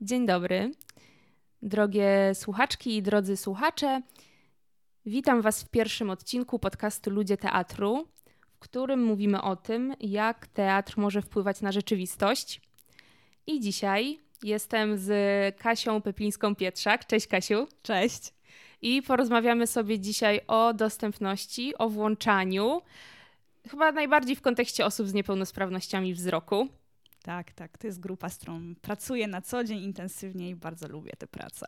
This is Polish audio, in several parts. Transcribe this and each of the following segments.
Dzień dobry, drogie słuchaczki i drodzy słuchacze. Witam Was w pierwszym odcinku podcastu Ludzie Teatru, w którym mówimy o tym, jak teatr może wpływać na rzeczywistość. I dzisiaj jestem z Kasią Peplińską-Pietrzak. Cześć Kasiu. Cześć. I porozmawiamy sobie dzisiaj o dostępności, o włączaniu, chyba najbardziej w kontekście osób z niepełnosprawnościami wzroku. Tak, tak. To jest grupa, z którą pracuję na co dzień intensywnie i bardzo lubię tę pracę.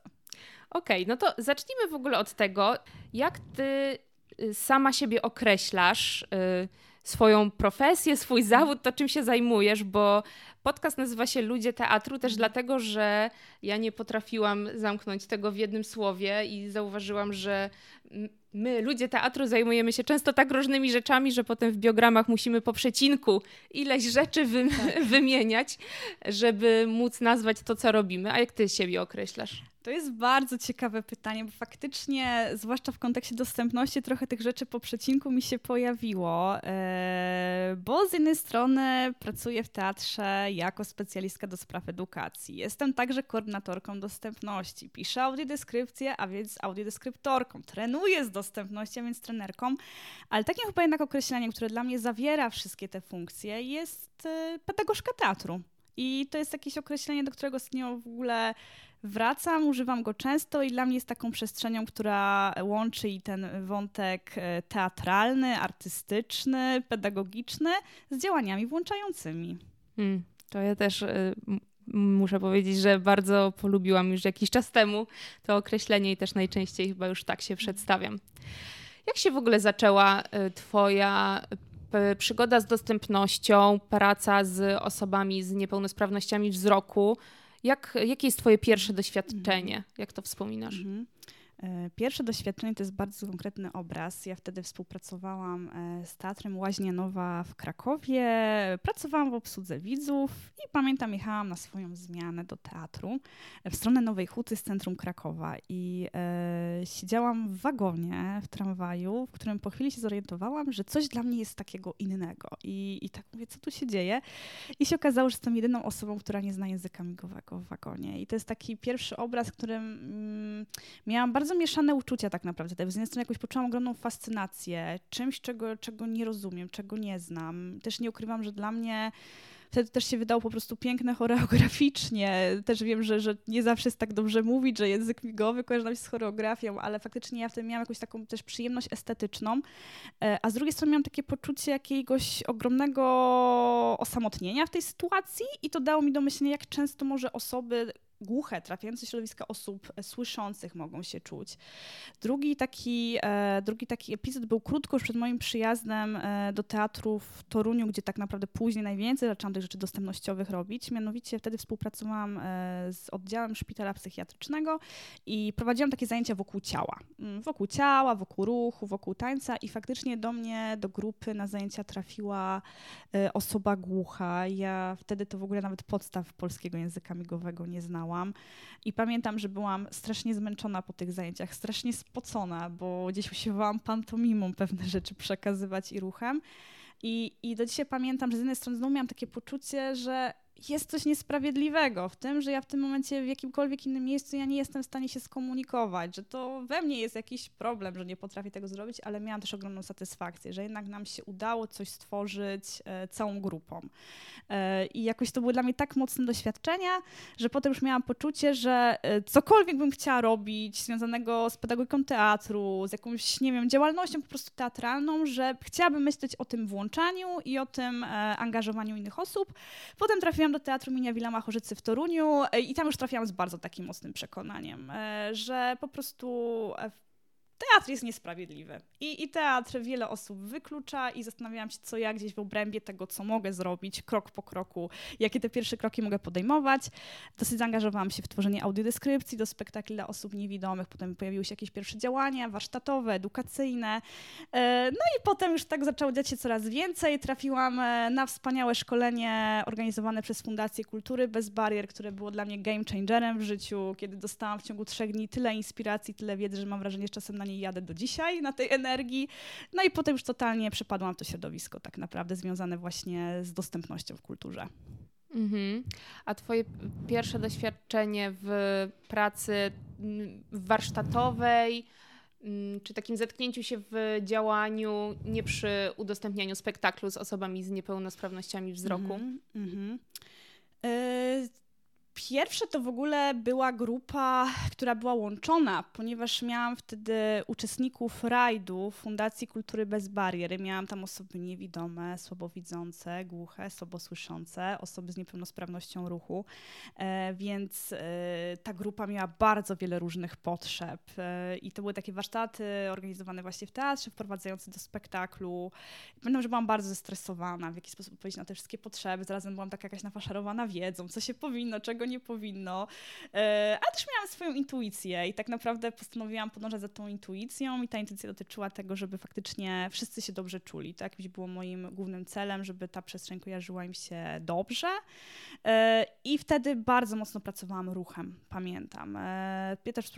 Okej, okay, no to zacznijmy w ogóle od tego, jak ty y, sama siebie określasz, yy, swoją profesję, swój zawód, to czym się zajmujesz, bo podcast nazywa się Ludzie Teatru też dlatego, że ja nie potrafiłam zamknąć tego w jednym słowie i zauważyłam, że my, ludzie teatru, zajmujemy się często tak różnymi rzeczami, że potem w biogramach musimy po przecinku ileś rzeczy wy tak. wymieniać, żeby móc nazwać to, co robimy. A jak ty siebie określasz? To jest bardzo ciekawe pytanie, bo faktycznie, zwłaszcza w kontekście dostępności, trochę tych rzeczy po przecinku mi się pojawiło, e, bo z jednej strony pracuję w teatrze jako specjalistka do spraw edukacji. Jestem także koordynatorką dostępności. Piszę audiodeskrypcję, a więc audiodeskryptorką. Trenuję z dostępnością, więc trenerką. Ale takim chyba jednak określeniem, które dla mnie zawiera wszystkie te funkcje, jest e, pedagogzka teatru. I to jest jakieś określenie, do którego ostatnio w ogóle wracam, używam go często i dla mnie jest taką przestrzenią, która łączy i ten wątek e, teatralny, artystyczny, pedagogiczny z działaniami włączającymi. Hmm, to ja też y, muszę powiedzieć, że bardzo polubiłam już jakiś czas temu to określenie i też najczęściej chyba już tak się przedstawiam. Jak się w ogóle zaczęła y, Twoja przygoda z dostępnością, praca z osobami z niepełnosprawnościami wzroku? Jak, jakie jest Twoje pierwsze doświadczenie? Jak to wspominasz? Mhm. E, pierwsze doświadczenie to jest bardzo konkretny obraz. Ja wtedy współpracowałam e, z Teatrem Łaźnia Nowa w Krakowie. Pracowałam w obsłudze widzów i pamiętam, jechałam na swoją zmianę do teatru w stronę Nowej Huty z centrum Krakowa i e, siedziałam w wagonie w tramwaju, w którym po chwili się zorientowałam, że coś dla mnie jest takiego innego. I, i tak mówię, co tu się dzieje? I się okazało, że jestem jedyną osobą, która nie zna języka migowego w wagonie. I to jest taki pierwszy obraz, którym mm, miałam bardzo bardzo mieszane uczucia tak naprawdę. Z jednej strony jakoś poczułam ogromną fascynację czymś, czego, czego nie rozumiem, czego nie znam. Też nie ukrywam, że dla mnie wtedy też się wydało po prostu piękne choreograficznie. Też wiem, że, że nie zawsze jest tak dobrze mówić, że język migowy kojarzy nam się z choreografią, ale faktycznie ja wtedy miałam jakąś taką też przyjemność estetyczną, e, a z drugiej strony miałam takie poczucie jakiegoś ogromnego osamotnienia w tej sytuacji i to dało mi do myślenia, jak często może osoby głuche, trafiające środowiska osób e, słyszących mogą się czuć. Drugi taki, e, drugi taki epizod był krótko już przed moim przyjazdem e, do teatru w Toruniu, gdzie tak naprawdę później najwięcej zaczęłam tych rzeczy dostępnościowych robić. Mianowicie wtedy współpracowałam e, z oddziałem szpitala psychiatrycznego i prowadziłam takie zajęcia wokół ciała. Mm, wokół ciała, wokół ruchu, wokół tańca i faktycznie do mnie, do grupy na zajęcia trafiła e, osoba głucha. Ja wtedy to w ogóle nawet podstaw polskiego języka migowego nie znałam i pamiętam, że byłam strasznie zmęczona po tych zajęciach, strasznie spocona, bo gdzieś usiłowałam pantomimą pewne rzeczy przekazywać i ruchem. I, I do dzisiaj pamiętam, że z jednej strony znowu miałam takie poczucie, że jest coś niesprawiedliwego w tym, że ja w tym momencie w jakimkolwiek innym miejscu ja nie jestem w stanie się skomunikować, że to we mnie jest jakiś problem, że nie potrafię tego zrobić, ale miałam też ogromną satysfakcję, że jednak nam się udało coś stworzyć e, całą grupą. E, I jakoś to były dla mnie tak mocne doświadczenia, że potem już miałam poczucie, że e, cokolwiek bym chciała robić związanego z pedagogiką teatru, z jakąś, nie wiem, działalnością po prostu teatralną, że chciałabym myśleć o tym włączaniu i o tym e, angażowaniu innych osób. Potem trafiłam trafiłam do Teatru Minia Wilama Chorzycy w Toruniu e, i tam już trafiłam z bardzo takim mocnym przekonaniem, e, że po prostu e, teatr jest niesprawiedliwy. I, I teatr wiele osób wyklucza i zastanawiałam się, co ja gdzieś w obrębie tego, co mogę zrobić, krok po kroku, jakie te pierwsze kroki mogę podejmować. Dosyć zaangażowałam się w tworzenie audiodeskrypcji do spektakli dla osób niewidomych, potem pojawiły się jakieś pierwsze działania warsztatowe, edukacyjne. E, no i potem już tak zaczęło dziać się coraz więcej. Trafiłam e, na wspaniałe szkolenie organizowane przez Fundację Kultury Bez Barier, które było dla mnie game changerem w życiu, kiedy dostałam w ciągu trzech dni tyle inspiracji, tyle wiedzy, że mam wrażenie, że czasem na niej jadę do dzisiaj, na tej energii. No i potem już totalnie przepadłam w to środowisko tak naprawdę związane właśnie z dostępnością w kulturze. Mhm. A twoje pierwsze doświadczenie w pracy mm, warsztatowej, mm, czy takim zetknięciu się w działaniu, nie przy udostępnianiu spektaklu z osobami z niepełnosprawnościami wzroku? Mhm, mhm. Pierwsze to w ogóle była grupa, która była łączona, ponieważ miałam wtedy uczestników rajdu Fundacji Kultury Bez Bariery. Miałam tam osoby niewidome, słabowidzące, głuche, słabosłyszące, osoby z niepełnosprawnością ruchu, e, więc e, ta grupa miała bardzo wiele różnych potrzeb. E, I to były takie warsztaty organizowane właśnie w teatrze, wprowadzające do spektaklu. Pamiętam, że byłam bardzo zestresowana, w jaki sposób odpowiedzieć na te wszystkie potrzeby. Zarazem byłam taka jakaś nafaszerowana wiedzą, co się powinno, czego nie powinno. E, a też miałam swoją intuicję i tak naprawdę postanowiłam podążać za tą intuicją i ta intuicja dotyczyła tego, żeby faktycznie wszyscy się dobrze czuli. To jakimś było moim głównym celem, żeby ta przestrzeń kojarzyła im się dobrze. E, I wtedy bardzo mocno pracowałam ruchem, pamiętam. E, ja też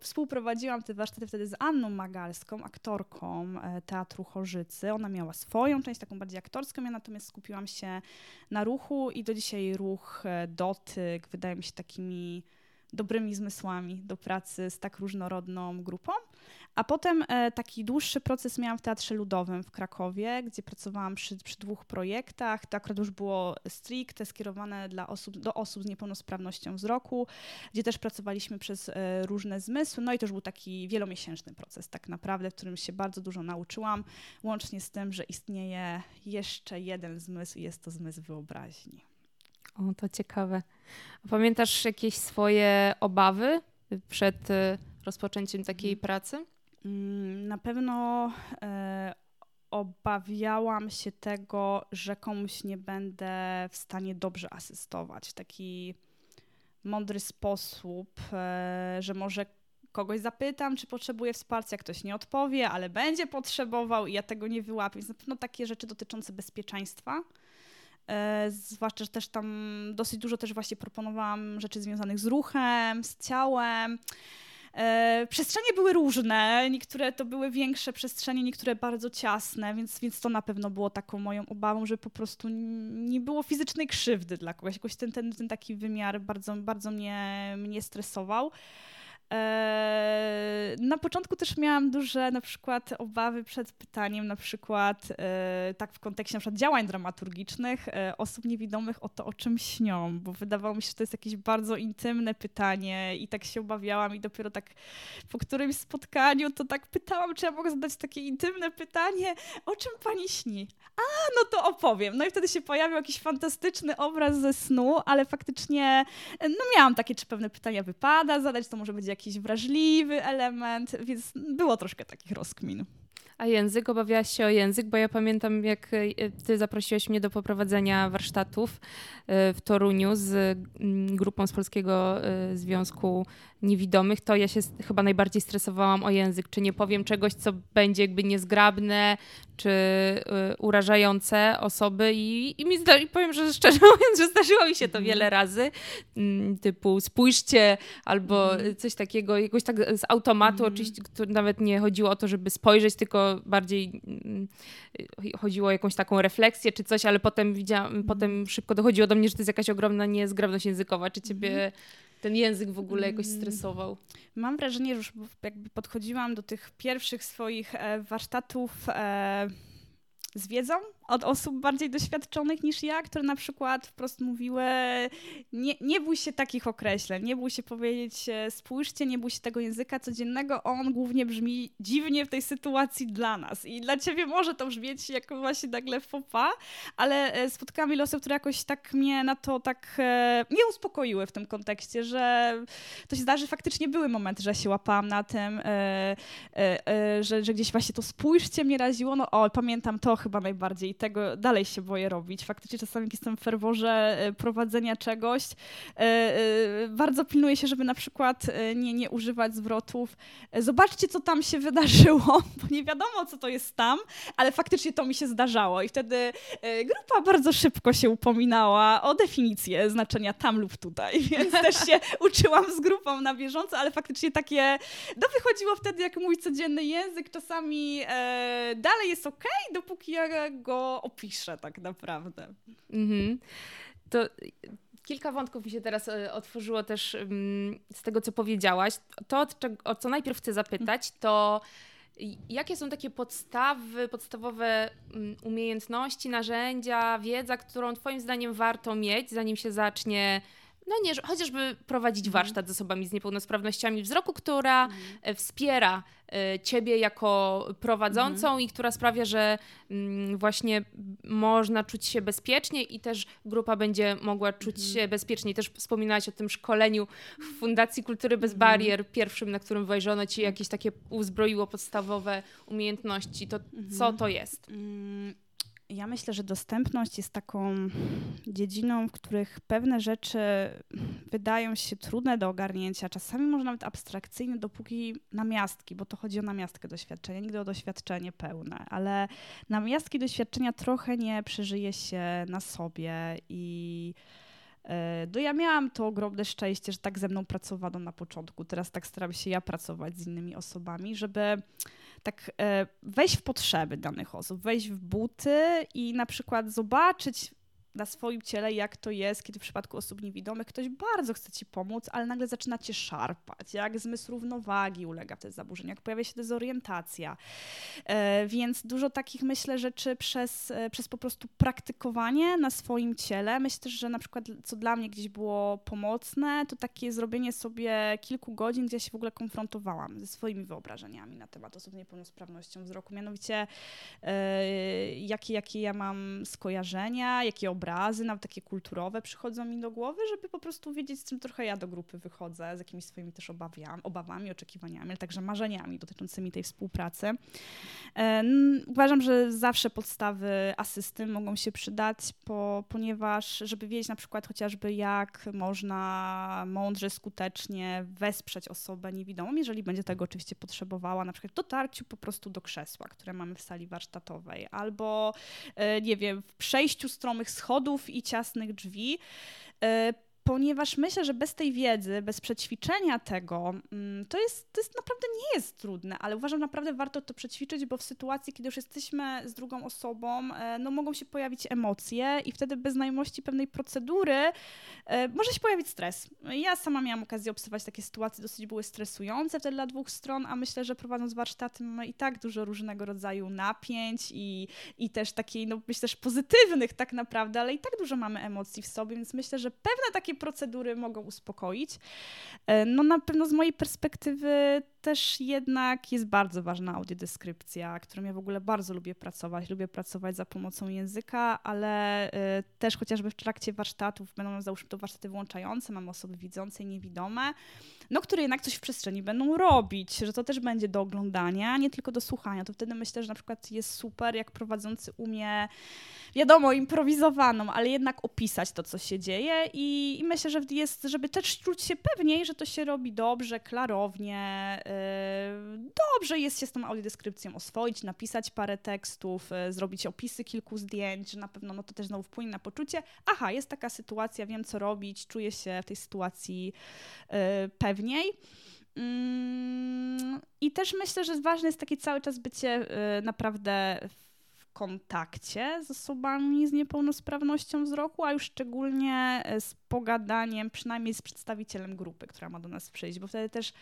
współprowadziłam te warsztaty wtedy z Anną Magalską, aktorką Teatru Chorzycy. Ona miała swoją część, taką bardziej aktorską, ja natomiast skupiłam się na ruchu i do dzisiaj ruch, dotyk, wydaje mi się takimi dobrymi zmysłami do pracy z tak różnorodną grupą. A potem e, taki dłuższy proces miałam w Teatrze Ludowym w Krakowie, gdzie pracowałam przy, przy dwóch projektach. To akurat już było stricte skierowane dla osób, do osób z niepełnosprawnością wzroku, gdzie też pracowaliśmy przez e, różne zmysły. No i to już był taki wielomiesięczny proces tak naprawdę, w którym się bardzo dużo nauczyłam, łącznie z tym, że istnieje jeszcze jeden zmysł i jest to zmysł wyobraźni. O, to ciekawe. Pamiętasz jakieś swoje obawy przed y, rozpoczęciem takiej mhm. pracy? Mm, na pewno e, obawiałam się tego, że komuś nie będę w stanie dobrze asystować w taki mądry sposób, e, że może kogoś zapytam, czy potrzebuje wsparcia, ktoś nie odpowie, ale będzie potrzebował i ja tego nie wyłapię. Więc na pewno takie rzeczy dotyczące bezpieczeństwa zwłaszcza, że też tam dosyć dużo też właśnie proponowałam rzeczy związanych z ruchem, z ciałem. E, przestrzenie były różne, niektóre to były większe przestrzenie, niektóre bardzo ciasne, więc, więc to na pewno było taką moją obawą, że po prostu nie było fizycznej krzywdy dla kogoś. Jakoś ten, ten, ten taki wymiar bardzo, bardzo mnie, mnie stresował. E, na początku też miałam duże na przykład obawy przed pytaniem na przykład e, tak w kontekście na przykład działań dramaturgicznych e, osób niewidomych o to, o czym śnią, bo wydawało mi się, że to jest jakieś bardzo intymne pytanie i tak się obawiałam i dopiero tak po którymś spotkaniu to tak pytałam, czy ja mogę zadać takie intymne pytanie, o czym pani śni? A, no to opowiem. No i wtedy się pojawił jakiś fantastyczny obraz ze snu, ale faktycznie no miałam takie, czy pewne pytania wypada zadać, to może być jakiś wrażliwy element, więc było troszkę takich rozkmin. A język? Obawiałaś się o język? Bo ja pamiętam, jak e, ty zaprosiłeś mnie do poprowadzenia warsztatów e, w Toruniu z mm, grupą z Polskiego e, Związku Niewidomych, to ja się chyba najbardziej stresowałam o język. Czy nie powiem czegoś, co będzie jakby niezgrabne, czy urażające osoby i, i mi zda- i powiem, że szczerze mówiąc, że zdarzyło mi się to mhm. wiele razy, mm, typu spójrzcie albo mhm. coś takiego, jakoś tak z automatu, mm. oczywiście nawet nie chodziło o to, żeby spojrzeć, tylko bardziej mm, chodziło o jakąś taką refleksję czy coś, ale potem widziałam, mm. potem szybko dochodziło do mnie, że to jest jakaś ogromna niezgrabność językowa. Czy ciebie. Ten język w ogóle jakoś mm. stresował? Mam wrażenie, że już jakby podchodziłam do tych pierwszych swoich e, warsztatów e, z wiedzą, od osób bardziej doświadczonych niż ja, które na przykład wprost mówiły, nie, nie bój się takich określeń, nie bój się powiedzieć, e, spójrzcie, nie bój się tego języka codziennego, on głównie brzmi dziwnie w tej sytuacji dla nas. I dla ciebie może to brzmieć jako właśnie nagle fopa, ale e, spotkałam wiele osób, które jakoś tak mnie na to tak e, nie uspokoiły w tym kontekście, że to się zdarzy, faktycznie były momenty, że się łapałam na tym, że, że gdzieś właśnie to spójrzcie mnie raziło, no o, pamiętam to chyba najbardziej tego dalej się boję robić. Faktycznie czasami jestem w ferworze e, prowadzenia czegoś, e, e, bardzo pilnuję się, żeby na przykład nie, nie używać zwrotów. Zobaczcie, co tam się wydarzyło, bo nie wiadomo, co to jest tam, ale faktycznie to mi się zdarzało. I wtedy grupa bardzo szybko się upominała o definicję znaczenia tam lub tutaj, więc też się uczyłam z grupą na bieżąco, ale faktycznie takie, no wychodziło wtedy jak mój codzienny język, czasami e, dalej jest ok, dopóki ja go opiszę tak naprawdę. Mhm. to kilka wątków mi się teraz e, otworzyło też mm, z tego, co powiedziałaś. To, o co najpierw chcę zapytać, to jakie są takie podstawy, podstawowe mm, umiejętności, narzędzia, wiedza, którą Twoim zdaniem warto mieć, zanim się zacznie no nie, chociażby prowadzić mhm. warsztat z osobami z niepełnosprawnościami wzroku, która mhm. wspiera e, ciebie jako prowadzącą mhm. i która sprawia, że mm, właśnie można czuć się bezpiecznie i też grupa będzie mogła czuć mhm. się bezpiecznie. Też wspominałaś o tym szkoleniu w Fundacji Kultury Bez mhm. Barier, pierwszym, na którym wejrzono ci jakieś takie uzbroiło podstawowe umiejętności. To co to jest? Ja myślę, że dostępność jest taką dziedziną, w których pewne rzeczy wydają się trudne do ogarnięcia, czasami może nawet abstrakcyjne, dopóki namiastki, bo to chodzi o namiastkę doświadczenia, nigdy o doświadczenie pełne, ale namiastki doświadczenia trochę nie przeżyje się na sobie i e, no ja miałam to ogromne szczęście, że tak ze mną pracowano na początku. Teraz tak staram się ja pracować z innymi osobami, żeby tak e, wejść w potrzeby danych osób, wejść w buty i na przykład zobaczyć na swoim ciele, jak to jest, kiedy w przypadku osób niewidomych ktoś bardzo chce ci pomóc, ale nagle zaczyna cię szarpać, jak zmysł równowagi ulega wtedy zaburzeniu, jak pojawia się dezorientacja. E, więc dużo takich, myślę, rzeczy przez, e, przez po prostu praktykowanie na swoim ciele. Myślę że na przykład, co dla mnie gdzieś było pomocne, to takie zrobienie sobie kilku godzin, gdzie ja się w ogóle konfrontowałam ze swoimi wyobrażeniami na temat osób z niepełnosprawnością wzroku. Mianowicie, e, jakie, jakie ja mam skojarzenia, jakie obrazy obrazy, nawet takie kulturowe przychodzą mi do głowy, żeby po prostu wiedzieć, z czym trochę ja do grupy wychodzę, z jakimiś swoimi też obawiami, obawami, oczekiwaniami, ale także marzeniami dotyczącymi tej współpracy. Uważam, że zawsze podstawy asysty mogą się przydać, po, ponieważ żeby wiedzieć na przykład chociażby jak można mądrze, skutecznie wesprzeć osobę niewidomą, jeżeli będzie tego oczywiście potrzebowała, na przykład w dotarciu po prostu do krzesła, które mamy w sali warsztatowej, albo e, nie wiem, w przejściu stromych schodów schodów i ciasnych drzwi. Ponieważ myślę, że bez tej wiedzy, bez przećwiczenia tego, mm, to jest, to jest naprawdę nie jest trudne, ale uważam naprawdę warto to przećwiczyć, bo w sytuacji, kiedy już jesteśmy z drugą osobą, e, no mogą się pojawić emocje i wtedy bez znajomości pewnej procedury e, może się pojawić stres. Ja sama miałam okazję obserwować takie sytuacje, dosyć były stresujące wtedy dla dwóch stron, a myślę, że prowadząc warsztaty mamy i tak dużo różnego rodzaju napięć i, i też takiej, no myślę też pozytywnych tak naprawdę, ale i tak dużo mamy emocji w sobie, więc myślę, że pewne takie procedury mogą uspokoić. E, no na pewno z mojej perspektywy też jednak jest bardzo ważna audiodeskrypcja, którą ja w ogóle bardzo lubię pracować. Lubię pracować za pomocą języka, ale y, też chociażby w trakcie warsztatów, będą załóżmy to warsztaty włączające, mamy osoby widzące i niewidome, no które jednak coś w przestrzeni będą robić, że to też będzie do oglądania, nie tylko do słuchania. To wtedy myślę, że na przykład jest super, jak prowadzący umie, wiadomo, improwizowaną, ale jednak opisać to, co się dzieje i, i myślę, że jest, żeby też czuć się pewniej, że to się robi dobrze, klarownie, y, dobrze jest się z tą audiodeskrypcją oswoić, napisać parę tekstów, e, zrobić opisy kilku zdjęć, na pewno no to też znowu wpłynie na poczucie, aha, jest taka sytuacja, wiem co robić, czuję się w tej sytuacji e, pewniej. Mm, I też myślę, że ważne jest takie cały czas bycie naprawdę w kontakcie z osobami z niepełnosprawnością wzroku, a już szczególnie z pogadaniem, przynajmniej z przedstawicielem grupy, która ma do nas przyjść, bo wtedy też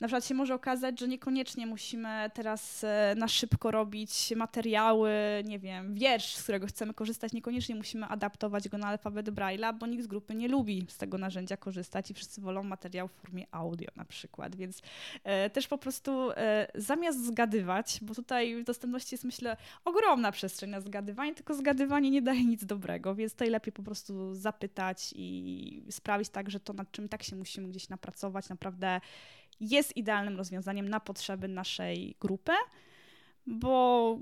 na przykład się może okazać, że niekoniecznie musimy teraz e, na szybko robić materiały, nie wiem, wiersz, z którego chcemy korzystać, niekoniecznie musimy adaptować go na alfabet Braille'a, bo nikt z grupy nie lubi z tego narzędzia korzystać i wszyscy wolą materiał w formie audio na przykład, więc e, też po prostu e, zamiast zgadywać, bo tutaj w dostępności jest myślę ogromna przestrzeń na zgadywanie, tylko zgadywanie nie daje nic dobrego, więc tutaj lepiej po prostu zapytać i sprawić tak, że to nad czym tak się musimy gdzieś napracować, naprawdę jest idealnym rozwiązaniem na potrzeby naszej grupy, bo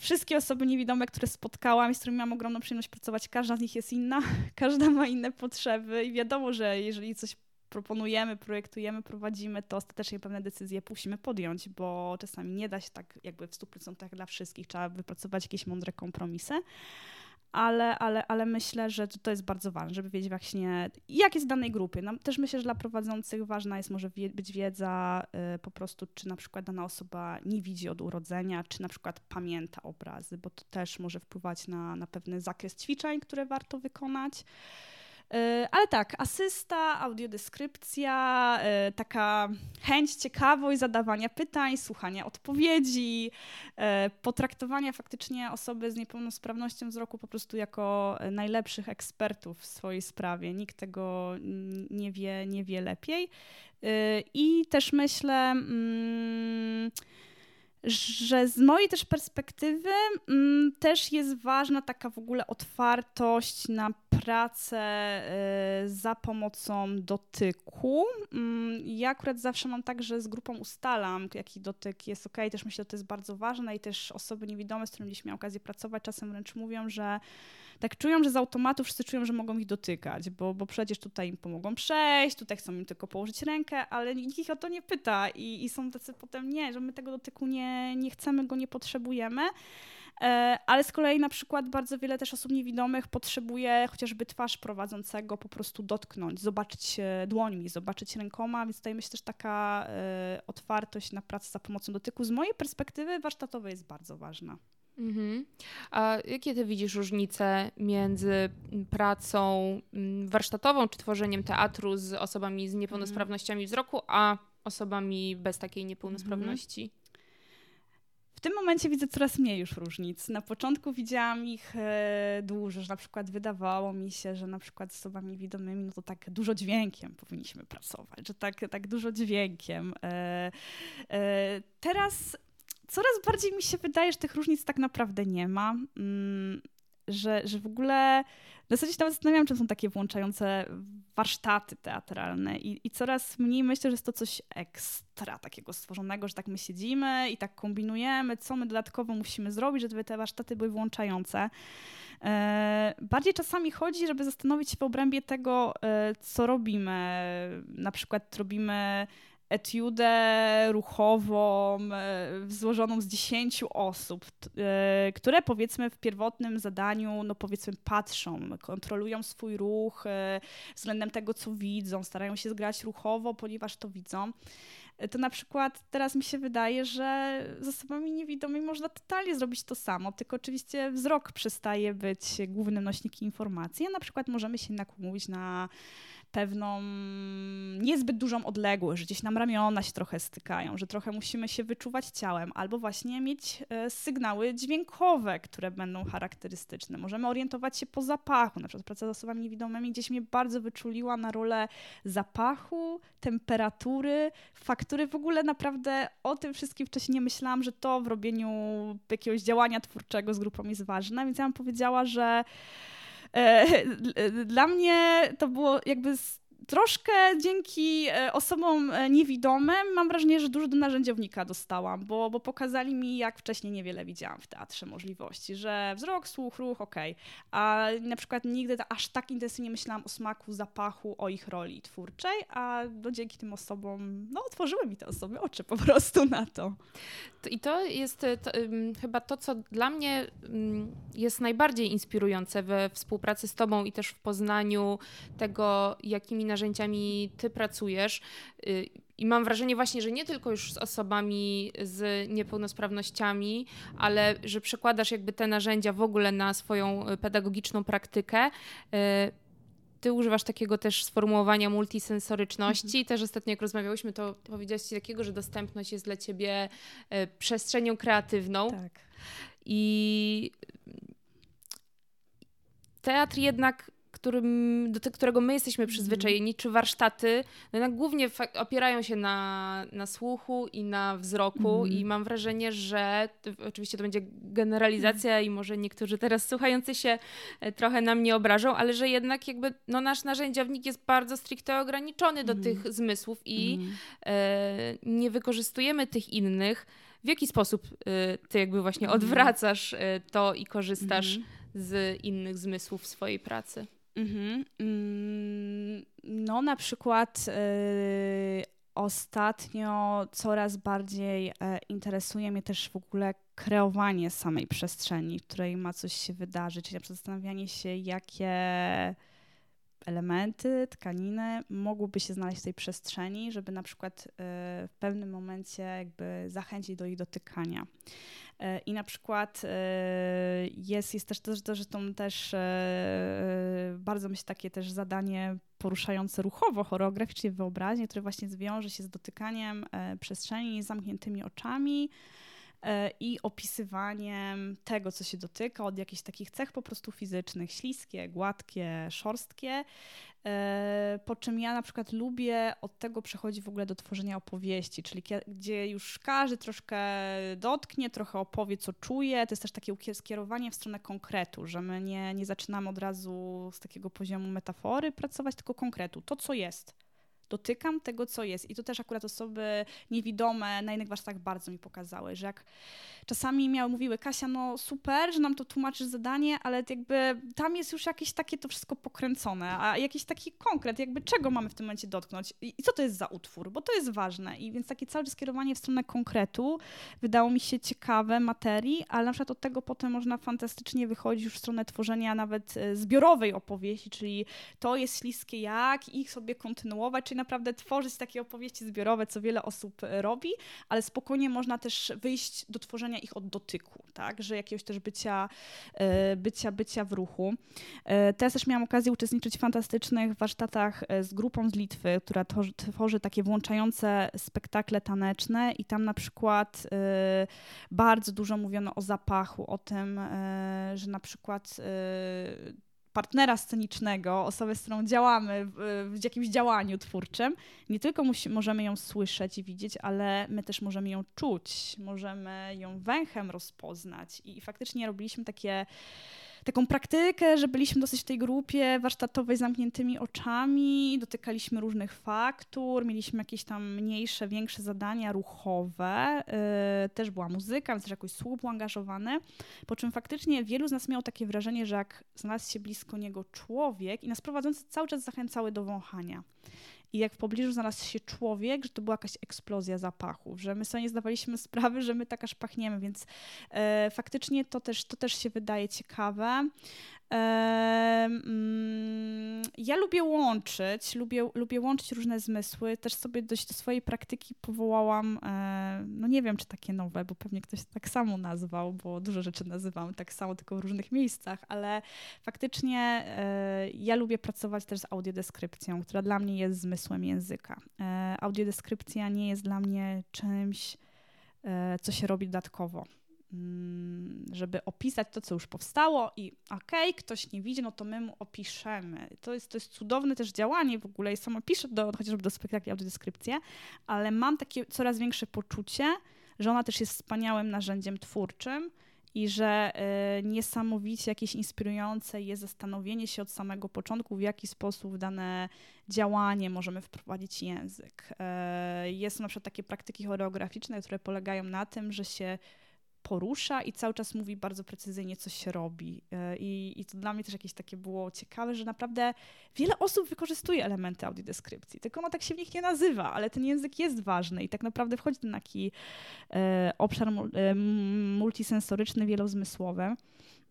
wszystkie osoby niewidome, które spotkałam i z którymi mam ogromną przyjemność pracować, każda z nich jest inna, każda ma inne potrzeby i wiadomo, że jeżeli coś proponujemy, projektujemy, prowadzimy, to ostatecznie pewne decyzje musimy podjąć, bo czasami nie da się tak jakby w 100% dla wszystkich, trzeba wypracować jakieś mądre kompromisy ale, ale, ale myślę, że to jest bardzo ważne, żeby wiedzieć właśnie, jak jest w danej grupie. No, też myślę, że dla prowadzących ważna jest może wie, być wiedza y, po prostu, czy na przykład dana osoba nie widzi od urodzenia, czy na przykład pamięta obrazy, bo to też może wpływać na, na pewny zakres ćwiczeń, które warto wykonać. E, ale tak, asysta, audiodeskrypcja, e, taka chęć, ciekawość zadawania pytań, słuchania odpowiedzi, e, potraktowania faktycznie osoby z niepełnosprawnością wzroku po prostu jako najlepszych ekspertów w swojej sprawie. Nikt tego nie wie, nie wie lepiej. I też myślę. Mm, że z mojej też perspektywy mm, też jest ważna taka w ogóle otwartość na pracę y, za pomocą dotyku. Mm, ja akurat zawsze mam tak, że z grupą ustalam, jaki dotyk jest ok. Też myślę, że to jest bardzo ważne i też osoby niewidome, z którymi gdzieś miałam okazję pracować, czasem wręcz mówią, że tak czują, że z automatu wszyscy czują, że mogą ich dotykać, bo, bo przecież tutaj im pomogą przejść, tutaj chcą im tylko położyć rękę, ale nikt ich o to nie pyta i, i są tacy potem, nie, że my tego dotyku nie, nie chcemy, go nie potrzebujemy. E, ale z kolei na przykład bardzo wiele też osób niewidomych potrzebuje chociażby twarz prowadzącego po prostu dotknąć, zobaczyć dłońmi, zobaczyć rękoma, więc tutaj myślę też taka e, otwartość na pracę za pomocą dotyku z mojej perspektywy warsztatowej jest bardzo ważna. Mhm. A jakie ty widzisz różnice między pracą mm, warsztatową czy tworzeniem teatru z osobami z niepełnosprawnościami wzroku, a osobami bez takiej niepełnosprawności? Mhm. W tym momencie widzę coraz mniej już różnic. Na początku widziałam ich e, dużo, że na przykład wydawało mi się, że na przykład z osobami widomymi, no to tak dużo dźwiękiem powinniśmy pracować, że tak, tak dużo dźwiękiem. E, e, teraz coraz bardziej mi się wydaje, że tych różnic tak naprawdę nie ma. Mm, że, że w ogóle w zasadzie się nawet zastanawiam, czy są takie włączające warsztaty teatralne i, i coraz mniej myślę, że jest to coś ekstra takiego stworzonego, że tak my siedzimy i tak kombinujemy, co my dodatkowo musimy zrobić, żeby te warsztaty były włączające. E, bardziej czasami chodzi, żeby zastanowić się w obrębie tego, e, co robimy. Na przykład robimy etiudę ruchową e, złożoną z 10 osób, e, które powiedzmy w pierwotnym zadaniu, no powiedzmy patrzą, kontrolują swój ruch e, względem tego, co widzą, starają się zgrać ruchowo, ponieważ to widzą. To na przykład teraz mi się wydaje, że z osobami niewidomymi można totalnie zrobić to samo, tylko oczywiście wzrok przestaje być głównym nośnikiem informacji, a na przykład możemy się nakłonić na pewną niezbyt dużą odległość, że gdzieś nam ramiona się trochę stykają, że trochę musimy się wyczuwać ciałem, albo właśnie mieć e, sygnały dźwiękowe, które będą charakterystyczne. Możemy orientować się po zapachu. Na przykład praca z osobami niewidomymi gdzieś mnie bardzo wyczuliła na rolę zapachu, temperatury, faktury. W ogóle naprawdę o tym wszystkim wcześniej nie myślałam, że to w robieniu jakiegoś działania twórczego z grupą jest ważne, więc ja bym powiedziała, że dla mnie to było jakby troszkę dzięki e, osobom e, niewidomym mam wrażenie, że dużo do narzędziownika dostałam, bo, bo pokazali mi, jak wcześniej niewiele widziałam w teatrze możliwości, że wzrok, słuch, ruch, okej, okay. a na przykład nigdy aż tak intensywnie myślałam o smaku, zapachu, o ich roli twórczej, a no, dzięki tym osobom, no otworzyły mi te osoby oczy po prostu na to. I to jest e, to, chyba to, co dla mnie jest najbardziej inspirujące we współpracy z Tobą i też w poznaniu tego, jakimi narzędziami Ty pracujesz. Y, I mam wrażenie właśnie, że nie tylko już z osobami z niepełnosprawnościami, ale że przekładasz jakby te narzędzia w ogóle na swoją y, pedagogiczną praktykę. Y, ty używasz takiego też sformułowania multisensoryczności. Mhm. Też ostatnio, jak rozmawiałyśmy, to powiedziałaś ci takiego, że dostępność jest dla ciebie przestrzenią kreatywną. Tak. I teatr jednak którym, do którego my jesteśmy mhm. przyzwyczajeni, czy warsztaty, no jednak głównie opierają się na, na słuchu i na wzroku mm. i mam wrażenie, że oczywiście to będzie generalizacja mm. i może niektórzy teraz słuchający się e, trochę nam nie obrażą, ale że jednak jakby no, nasz narzędziownik jest bardzo stricte ograniczony do mm. tych zmysłów i mhm. e, nie wykorzystujemy tych innych. W jaki sposób e, ty jakby właśnie mhm. odwracasz to i korzystasz z innych zmysłów w swojej pracy? Mhm. Mm, no, na przykład y, ostatnio coraz bardziej e, interesuje mnie też w ogóle kreowanie samej przestrzeni, w której ma coś się wydarzyć, czyli zastanawianie się, jakie elementy, tkaniny mogłyby się znaleźć w tej przestrzeni, żeby na przykład e, w pewnym momencie jakby zachęcić do ich dotykania. E, I na przykład e, jest, jest też to, że to też bardzo myślę takie też zadanie poruszające ruchowo, choreograficznie wyobraźnię, które właśnie zwiąże się z dotykaniem przestrzeni zamkniętymi oczami, i opisywaniem tego, co się dotyka, od jakichś takich cech po prostu fizycznych, śliskie, gładkie, szorstkie. E, po czym ja na przykład lubię od tego przechodzić w ogóle do tworzenia opowieści, czyli gdzie już każdy troszkę dotknie, trochę opowie, co czuje. To jest też takie skierowanie w stronę konkretu, że my nie, nie zaczynamy od razu z takiego poziomu metafory pracować, tylko konkretu, to co jest dotykam tego, co jest. I to też akurat osoby niewidome na innych warsztatach bardzo mi pokazały, że jak czasami miały, mówiły, Kasia, no super, że nam to tłumaczysz zadanie, ale jakby tam jest już jakieś takie to wszystko pokręcone, a jakiś taki konkret, jakby czego mamy w tym momencie dotknąć i, co to jest za utwór, bo to jest ważne. I więc takie całe skierowanie w stronę konkretu wydało mi się ciekawe materii, ale na przykład od tego potem można fantastycznie wychodzić już w stronę tworzenia nawet e, zbiorowej opowieści, czyli to jest śliskie jak, ich sobie kontynuować, czyli naprawdę tworzyć takie opowieści zbiorowe, co wiele osób e, robi, ale spokojnie można też wyjść do tworzenia ich od dotyku, tak, że jakiegoś też bycia, e, bycia, bycia w ruchu. E, teraz też miałam okazję uczestniczyć w fantastycznych warsztatach z grupą z Litwy, która tworzy takie włączające spektakle taneczne i tam na przykład bardzo dużo mówiono o zapachu, o tym, że na przykład partnera scenicznego, osobę, z którą działamy w, w jakimś działaniu twórczym, nie tylko musi, możemy ją słyszeć i widzieć, ale my też możemy ją czuć, możemy ją węchem rozpoznać. I, i faktycznie robiliśmy takie taką praktykę, że byliśmy dosyć w tej grupie warsztatowej z zamkniętymi oczami, dotykaliśmy różnych faktur, mieliśmy jakieś tam mniejsze, większe zadania ruchowe, yy, też była muzyka, więc też jakoś słuch był angażowany, po czym faktycznie wielu z nas miało takie wrażenie, że jak znalazł się blisko niego człowiek i nas prowadzący cały czas zachęcały do wąchania. I jak w pobliżu znalazł się człowiek, że to była jakaś eksplozja zapachów, że my sobie nie zdawaliśmy sprawy, że my tak aż pachniemy, więc e, faktycznie to też, to też się wydaje ciekawe. Mm, ja lubię łączyć, lubię, lubię łączyć różne zmysły. Też sobie dość do swojej praktyki powołałam, e, no nie wiem czy takie nowe, bo pewnie ktoś tak samo nazwał, bo dużo rzeczy nazywam tak samo, tylko w różnych miejscach, ale faktycznie e, ja lubię pracować też z audiodeskrypcją, która dla mnie jest zmysłem języka. E, audiodeskrypcja nie jest dla mnie czymś, co się robi dodatkowo żeby opisać to, co już powstało i okej, okay, ktoś nie widzi, no to my mu opiszemy. To jest, to jest cudowne też działanie w ogóle i sama piszę do, chociażby do spektakli audiodeskrypcję, ale mam takie coraz większe poczucie, że ona też jest wspaniałym narzędziem twórczym i że y, niesamowicie jakieś inspirujące jest zastanowienie się od samego początku, w jaki sposób w dane działanie możemy wprowadzić język. Y, jest na przykład takie praktyki choreograficzne, które polegają na tym, że się porusza i cały czas mówi bardzo precyzyjnie, co się robi. E, I, I to dla mnie też jakieś takie było ciekawe, że naprawdę wiele osób wykorzystuje elementy audiodeskrypcji, tylko ono tak się w nich nie nazywa, ale ten język jest ważny i tak naprawdę wchodzi ten taki e, obszar e, multisensoryczny, wielozmysłowy.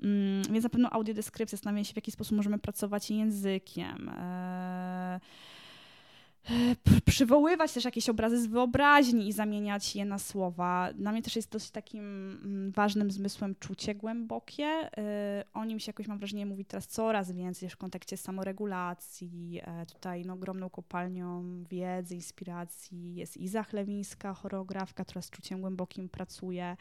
Mm, więc na pewno audiodeskrypcja, zastanawiam się, w jaki sposób możemy pracować językiem. E, przywoływać też jakieś obrazy z wyobraźni i zamieniać je na słowa. Dla mnie też jest dosyć takim mm, ważnym zmysłem czucie głębokie. Y, o nim się jakoś mam wrażenie mówi teraz coraz więcej w kontekście samoregulacji. E, tutaj no, ogromną kopalnią wiedzy, inspiracji jest Iza Chlewińska, choreografka, która z czuciem głębokim pracuje.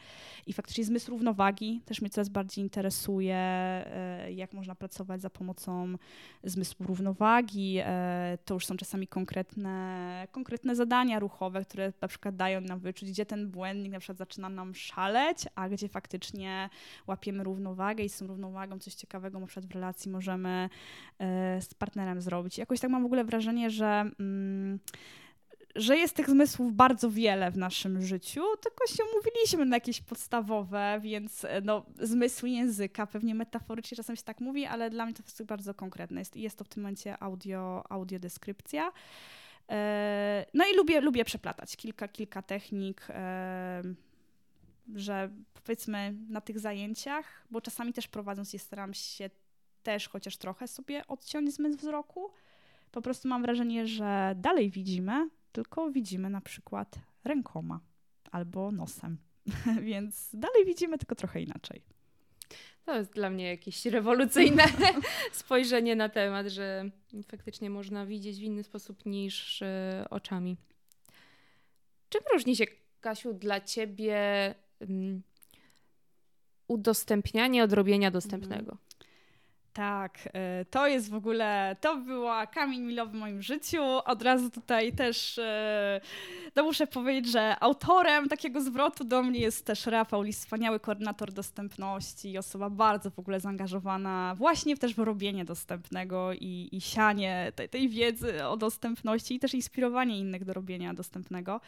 I faktycznie zmysł równowagi też mnie coraz bardziej interesuje, e, jak można pracować za pomocą zmysłu równowagi. E, to już są czasami konkretne konkretne, konkretne zadania ruchowe, które na przykład dają nam wyczuć, gdzie ten błędnik na przykład zaczyna nam szaleć, a gdzie faktycznie łapiemy równowagę i z tą równowagą coś ciekawego na przykład w relacji możemy e, z partnerem zrobić. Jakoś tak mam w ogóle wrażenie, że mm, że jest tych zmysłów bardzo wiele w naszym życiu, tylko się umówiliśmy na jakieś podstawowe, więc e, no, zmysły języka, pewnie metaforycznie czasem się tak mówi, ale dla mnie to jest bardzo konkretne. Jest, jest to w tym momencie audio, audiodeskrypcja. E, no i lubię, lubię przeplatać kilka, kilka technik. E, że powiedzmy na tych zajęciach, bo czasami też prowadząc je staram się też chociaż trochę sobie odciąć zmysł wzroku. Po prostu mam wrażenie, że dalej widzimy, tylko widzimy na przykład rękoma albo nosem. Więc dalej widzimy, tylko trochę inaczej. To jest dla mnie jakieś rewolucyjne spojrzenie na temat, że faktycznie można widzieć w inny sposób niż e, oczami. Czym różni się, Kasiu, dla ciebie um, udostępnianie od robienia dostępnego? Tak, e, to jest w ogóle, to była kamień milowy w moim życiu. Od razu tutaj też, e, no muszę powiedzieć, że autorem takiego zwrotu do mnie jest też Rafał Lis, wspaniały koordynator dostępności, osoba bardzo w ogóle zaangażowana właśnie też w robienie dostępnego i, i sianie tej, tej wiedzy o dostępności i też inspirowanie innych do robienia dostępnego.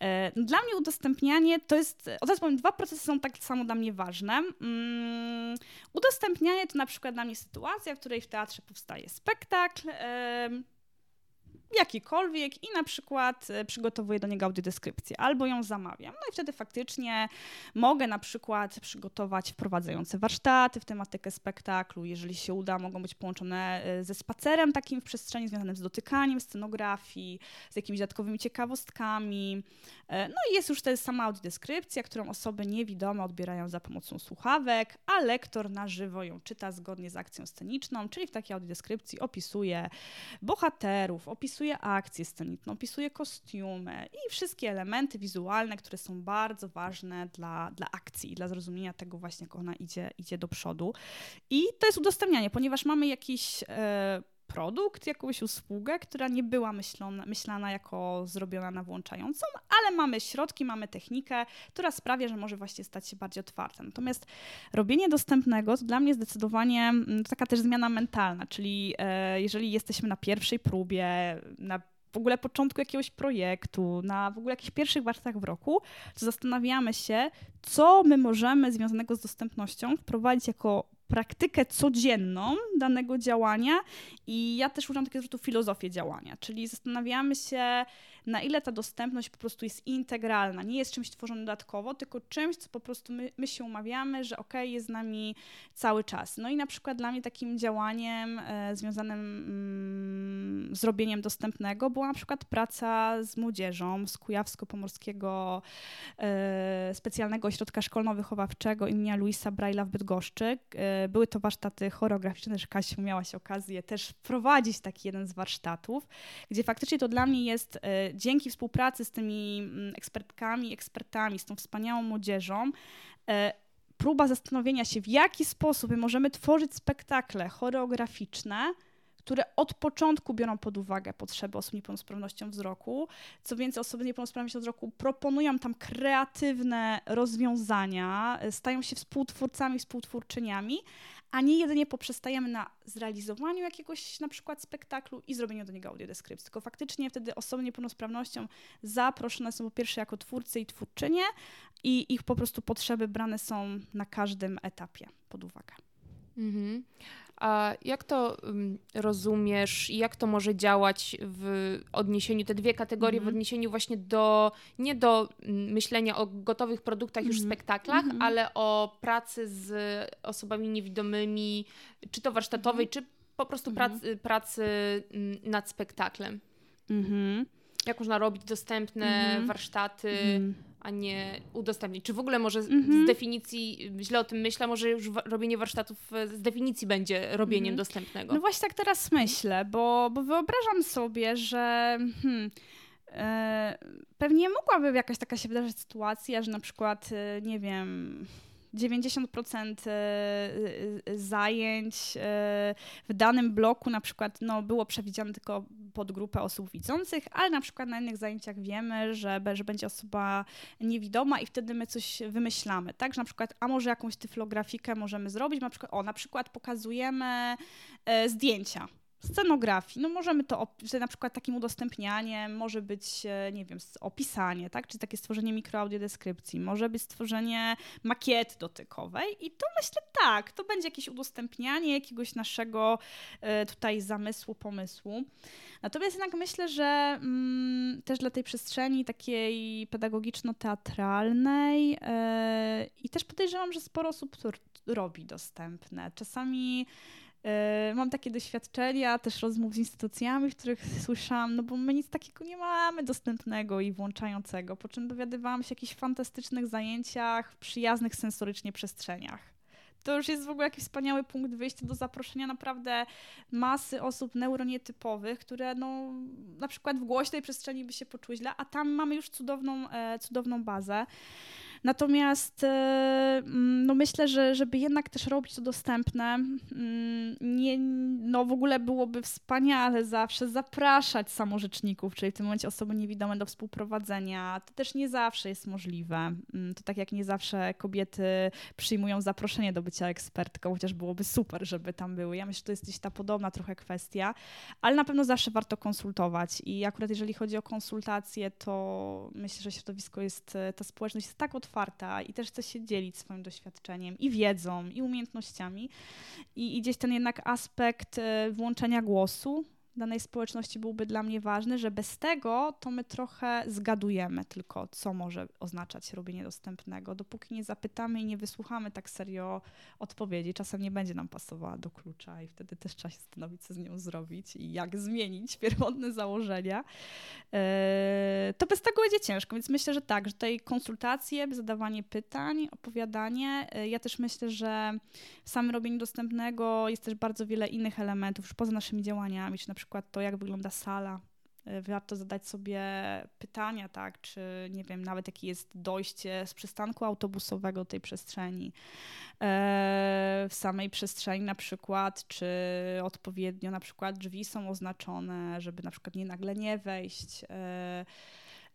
E, dla mnie udostępnianie to jest, od razu powiem, dwa procesy są tak samo dla mnie ważne. Um, udostępnianie to na przykład dla mnie sytuacja, w której w teatrze powstaje spektakl jakikolwiek i na przykład e, przygotowuję do niego audiodeskrypcję albo ją zamawiam. No i wtedy faktycznie mogę na przykład przygotować wprowadzające warsztaty w tematykę spektaklu. Jeżeli się uda, mogą być połączone e, ze spacerem takim w przestrzeni związanym z dotykaniem scenografii, z jakimiś dodatkowymi ciekawostkami. E, no i jest już też sama audiodeskrypcja, którą osoby niewidome odbierają za pomocą słuchawek, a lektor na żywo ją czyta zgodnie z akcją sceniczną, czyli w takiej audiodeskrypcji opisuje bohaterów, opisuje opisuje akcję sceniczną, opisuje kostiumy i wszystkie elementy wizualne, które są bardzo ważne dla, dla akcji, dla zrozumienia tego właśnie, jak ona idzie, idzie do przodu. I to jest udostępnianie, ponieważ mamy jakiś e, produkt, jakąś usługę, która nie była myślona, myślana jako zrobiona na włączającą, ale mamy środki, mamy technikę, która sprawia, że może właśnie stać się bardziej otwarta. Natomiast robienie dostępnego to dla mnie zdecydowanie mm, taka też zmiana mentalna, czyli e, jeżeli jesteśmy na pierwszej próbie, na w ogóle początku jakiegoś projektu, na w ogóle jakichś pierwszych warsztatach w roku, to zastanawiamy się, co my możemy związanego z dostępnością wprowadzić jako praktykę codzienną danego działania i ja też używam takiego zwrotu filozofię działania, czyli zastanawiamy się, na ile ta dostępność po prostu jest integralna, nie jest czymś tworzonym dodatkowo, tylko czymś, co po prostu my, my się umawiamy, że ok, jest z nami cały czas. No i na przykład dla mnie takim działaniem e, związanym mm, z robieniem dostępnego była na przykład praca z młodzieżą z Kujawsko-Pomorskiego e, Specjalnego Ośrodka Szkolno-Wychowawczego imienia Luisa Braila w Bydgoszczy. E, były to warsztaty choreograficzne, że Kasiu miałaś okazję też prowadzić taki jeden z warsztatów, gdzie faktycznie to dla mnie jest e, dzięki współpracy z tymi mm, ekspertkami, ekspertami, z tą wspaniałą młodzieżą, e, próba zastanowienia się, w jaki sposób my możemy tworzyć spektakle choreograficzne, które od początku biorą pod uwagę potrzeby osób z niepełnosprawnością wzroku. Co więcej, osoby z niepełnosprawnością wzroku proponują tam kreatywne rozwiązania, e, stają się współtwórcami, współtwórczyniami, a nie jedynie poprzestajemy na zrealizowaniu jakiegoś na przykład spektaklu i zrobieniu do niego audiodeskrypcji, tylko faktycznie wtedy osoby niepełnosprawnością zaproszone są po pierwsze jako twórcy i twórczynie i ich po prostu potrzeby brane są na każdym etapie pod uwagę. Mhm. A jak to um, rozumiesz i jak to może działać w odniesieniu, te dwie kategorie mm -hmm. w mhm. odniesieniu właśnie do, nie do myślenia o gotowych produktach już w mhm. spektaklach, mm -hmm. ale o pracy z osobami niewidomymi, czy to warsztatowej, mm -hmm. czy po prostu pracy, pracy nad spektaklem. Jak można robić dostępne warsztaty a nie udostępnić. Czy w ogóle może mm -hmm. z definicji, źle o tym myślę, może już robienie warsztatów e, z definicji będzie robieniem mm -hmm. dostępnego? No właśnie tak teraz myślę, bo, bo wyobrażam sobie, że hmm, e, pewnie mogłaby jakaś taka się wydarzyć sytuacja, że na przykład, e, nie wiem 90% e, e, zajęć e, w danym bloku na przykład no, było przewidziane tylko pod grupę osób widzących, ale na przykład na innych zajęciach wiemy, że, że będzie osoba niewidoma i wtedy my coś wymyślamy, tak? Że na przykład, a może jakąś tyflografikę możemy zrobić, na przykład, o, na przykład pokazujemy zdjęcia scenografii. No możemy to, że na przykład takim udostępnianiem może być, e, nie wiem, opisanie, tak? Czy takie stworzenie mikroaudiodeskrypcji, może być stworzenie makiety dotykowej i to myślę tak, to będzie jakieś udostępnianie jakiegoś naszego e, tutaj zamysłu, pomysłu. Natomiast jednak myślę, że mm, też dla tej przestrzeni takiej pedagogiczno-teatralnej yy, i też podejrzewam, że sporo osób to robi dostępne. Czasami mam takie doświadczenia, też rozmów z instytucjami, w których słyszałam, no bo my nic takiego nie mamy dostępnego i włączającego, po czym dowiadywałam się o jakichś fantastycznych zajęciach przyjaznych sensorycznie przestrzeniach. To już jest w ogóle jakiś wspaniały punkt wyjścia do zaproszenia naprawdę masy osób neuronietypowych, które no, na przykład w głośnej przestrzeni by się poczuły źle, a tam mamy już cudowną, e, cudowną bazę. Natomiast e, no myślę, że żeby jednak też robić to dostępne, mm, nie, no w ogóle byłoby wspaniale zawsze zapraszać samorzeczników, czyli w tym momencie osoby niewidome do współprowadzenia. To też nie zawsze jest możliwe. Mm, to tak jak nie zawsze kobiety przyjmują zaproszenie do bycia ekspertką, chociaż byłoby super, żeby tam były. Ja myślę, że to jest gdzieś ta podobna trochę kwestia, ale na pewno zawsze warto konsultować i akurat jeżeli chodzi o konsultacje, to myślę, że środowisko jest, ta społeczność jest tak otwarta, otwarta i też chce się dzielić swoim doświadczeniem i wiedzą, i umiejętnościami. I, i gdzieś ten jednak aspekt e, włączenia głosu danej społeczności byłby dla mnie ważny, że bez tego to my trochę zgadujemy tylko, co może oznaczać robienie dostępnego. Dopóki nie zapytamy i nie wysłuchamy tak serio odpowiedzi, czasem nie będzie nam pasowała do klucza i wtedy też trzeba się zastanowić, co z nią zrobić i jak zmienić pierwotne założenia. E, to bez tego będzie ciężko, więc myślę, że tak, że tutaj konsultacje, zadawanie pytań, opowiadanie. E, ja też myślę, że w samym robieniu dostępnego jest też bardzo wiele innych elementów, już poza naszymi działaniami, czy na przykład to, jak wygląda sala. E, warto zadać sobie pytania, tak, czy nie wiem, nawet jakie jest dojście z przystanku autobusowego tej przestrzeni. E, w samej przestrzeni na przykład, czy odpowiednio na przykład drzwi są oznaczone, żeby na przykład nie nagle nie wejść.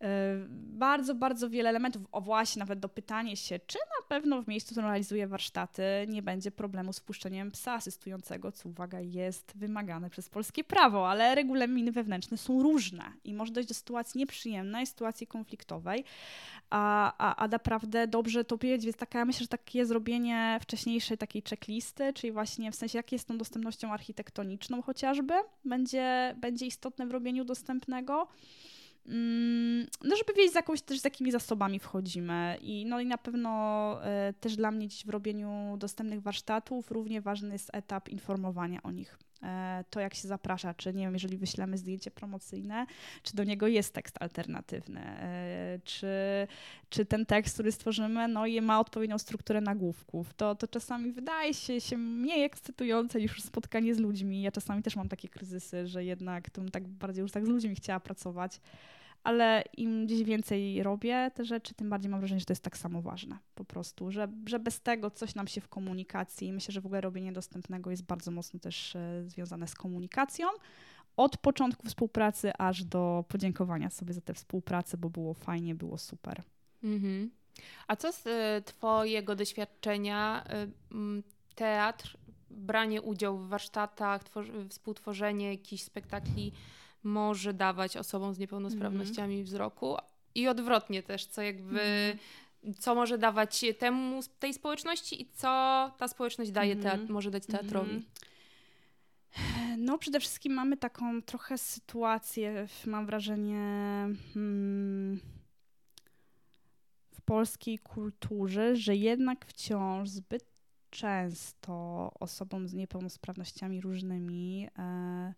E, bardzo, bardzo wiele elementów. O właśnie, nawet dopytanie się, czy na pewno w miejscu, którym realizuje warsztaty, nie będzie problemu z wpuszczeniem psa asystującego, co uwaga, jest wymagane przez polskie prawo, ale regulaminy wewnętrzne są różne i może dojść do sytuacji nieprzyjemnej, sytuacji konfliktowej, a, a, a naprawdę dobrze to powiedzieć, więc taka, myślę, że takie zrobienie wcześniejszej takiej checklisty, czyli właśnie w sensie, jak jest tą dostępnością architektoniczną chociażby, będzie, będzie istotne w robieniu dostępnego. Mm, no żeby wiedzieć z, jakąś, też z jakimi zasobami wchodzimy. I, no i na pewno e, też dla mnie dziś w robieniu dostępnych warsztatów równie ważny jest etap informowania o nich. E, to jak się zaprasza, czy nie wiem, jeżeli wyślemy zdjęcie promocyjne, czy do niego jest tekst alternatywny, e, czy, czy ten tekst, który stworzymy, no i ma odpowiednią strukturę nagłówków. To, to czasami wydaje się, się mniej ekscytujące niż spotkanie z ludźmi. Ja czasami też mam takie kryzysy, że jednak to bym tak bardziej już tak z ludźmi chciała pracować ale im gdzieś więcej robię te rzeczy, tym bardziej mam wrażenie, że to jest tak samo ważne po prostu, że, że bez tego coś nam się w komunikacji, myślę, że w ogóle robienie dostępnego jest bardzo mocno też e, związane z komunikacją, od początku współpracy aż do podziękowania sobie za tę współpracę, bo było fajnie, było super. Mhm. A co z y, Twojego doświadczenia y, teatr, branie udziału w warsztatach, współtworzenie jakichś spektakli może dawać osobom z niepełnosprawnościami mm. wzroku i odwrotnie też, co jakby. Mm. Co może dawać temu, tej społeczności i co ta społeczność daje, mhm. może dać teatrowi? Mhm. No, przede wszystkim mamy taką trochę sytuację, mam wrażenie, hmm, w polskiej kulturze, że jednak wciąż zbyt często osobom z niepełnosprawnościami różnymi e,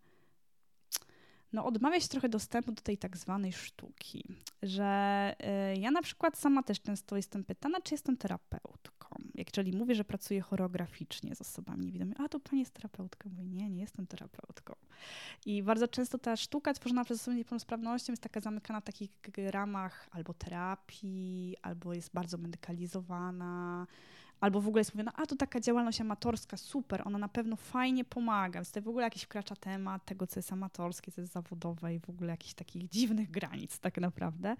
no, odmawia się trochę dostępu do tej tak zwanej sztuki. Że y, ja na przykład sama też często jestem pytana, czy jestem terapeutką. Jak jeżeli mówię, że pracuję choreograficznie z osobami niewidomymi, a to pani jest terapeutką. Mówię, nie, nie jestem terapeutką. I bardzo często ta sztuka tworzona przez osoby z niepełnosprawnością jest taka zamykana w takich ramach albo terapii, albo jest bardzo medykalizowana albo w ogóle jest mówione, a to taka działalność amatorska, super, ona na pewno fajnie pomaga, więc to w ogóle jakiś wkracza temat tego, co jest amatorskie, co jest zawodowe i w ogóle jakichś takich dziwnych granic tak naprawdę.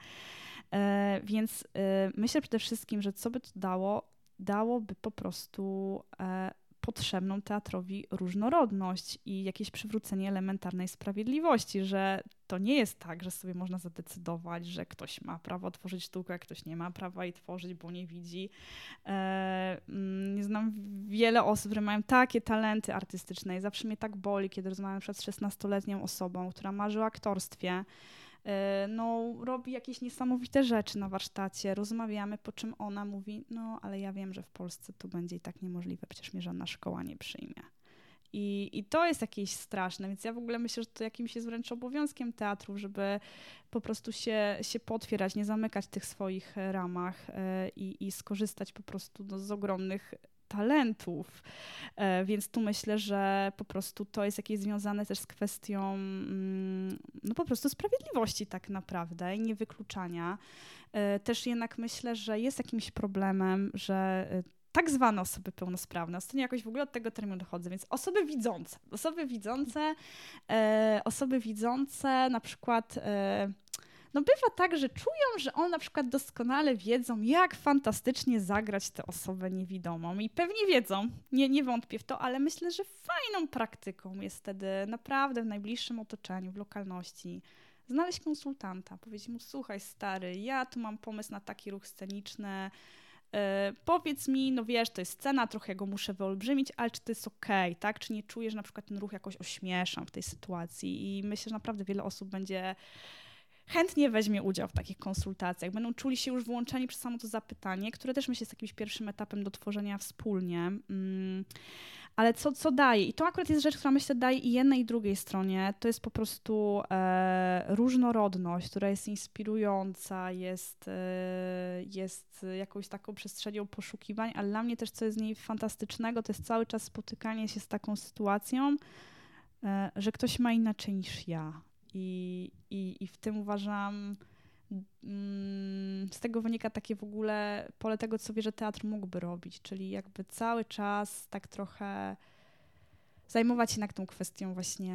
E, więc e, myślę przede wszystkim, że co by to dało, dałoby po prostu e, potrzebną teatrowi różnorodność i jakieś przywrócenie elementarnej sprawiedliwości, że to nie jest tak, że sobie można zadecydować, że ktoś ma prawo tworzyć sztukę, ktoś nie ma prawa jej tworzyć, bo nie widzi. E, mm, znam wiele osób, które mają takie talenty artystyczne i zawsze mnie tak boli, kiedy rozmawiam przed 16-letnią osobą, która marzy o aktorstwie, no, robi jakieś niesamowite rzeczy na warsztacie, rozmawiamy, po czym ona mówi, no ale ja wiem, że w Polsce to będzie i tak niemożliwe, przecież mnie żadna szkoła nie przyjmie. I, I to jest jakieś straszne, więc ja w ogóle myślę, że to jakimś jest wręcz obowiązkiem teatru, żeby po prostu się, się potwierać, nie zamykać tych swoich ramach e, i, i skorzystać po prostu no, z ogromnych talentów. E, więc tu myślę, że po prostu to jest jakieś związane też z kwestią mm, no po prostu sprawiedliwości tak naprawdę i niewykluczania. E, też jednak myślę, że jest jakimś problemem, że e, tak zwane osoby pełnosprawne, ostatnio jakoś w ogóle od tego terminu dochodzę, więc osoby widzące, osoby widzące, osoby widzące na przykład no bywa tak, że czują, że one na przykład doskonale wiedzą, jak fantastycznie zagrać tę osobę niewidomą. I pewnie wiedzą, nie, nie wątpię w to, ale myślę, że fajną praktyką jest wtedy naprawdę w najbliższym otoczeniu, w lokalności, znaleźć konsultanta, powiedzieć mu, słuchaj stary, ja tu mam pomysł na taki ruch sceniczny, Yy, powiedz mi, no wiesz, to jest scena, trochę go muszę wyolbrzymić, ale czy to jest okej, okay, tak? Czy nie czujesz, że na przykład ten ruch jakoś ośmieszam w tej sytuacji? I myślę, że naprawdę wiele osób będzie chętnie weźmie udział w takich konsultacjach. Będą czuli się już włączeni przez samo to zapytanie, które też myślę jest jakimś pierwszym etapem do tworzenia wspólnie. Mm. Ale co, co daje? I to akurat jest rzecz, która myślę daje i jednej i drugiej stronie. To jest po prostu e, różnorodność, która jest inspirująca, jest, e, jest jakąś taką przestrzenią poszukiwań, ale dla mnie też co jest z niej fantastycznego, to jest cały czas spotykanie się z taką sytuacją, e, że ktoś ma inaczej niż ja i, i, i w tym uważam, mm, z tego wynika takie w ogóle pole tego, co wie, że teatr mógłby robić, czyli jakby cały czas tak trochę zajmować się jednak tą kwestią właśnie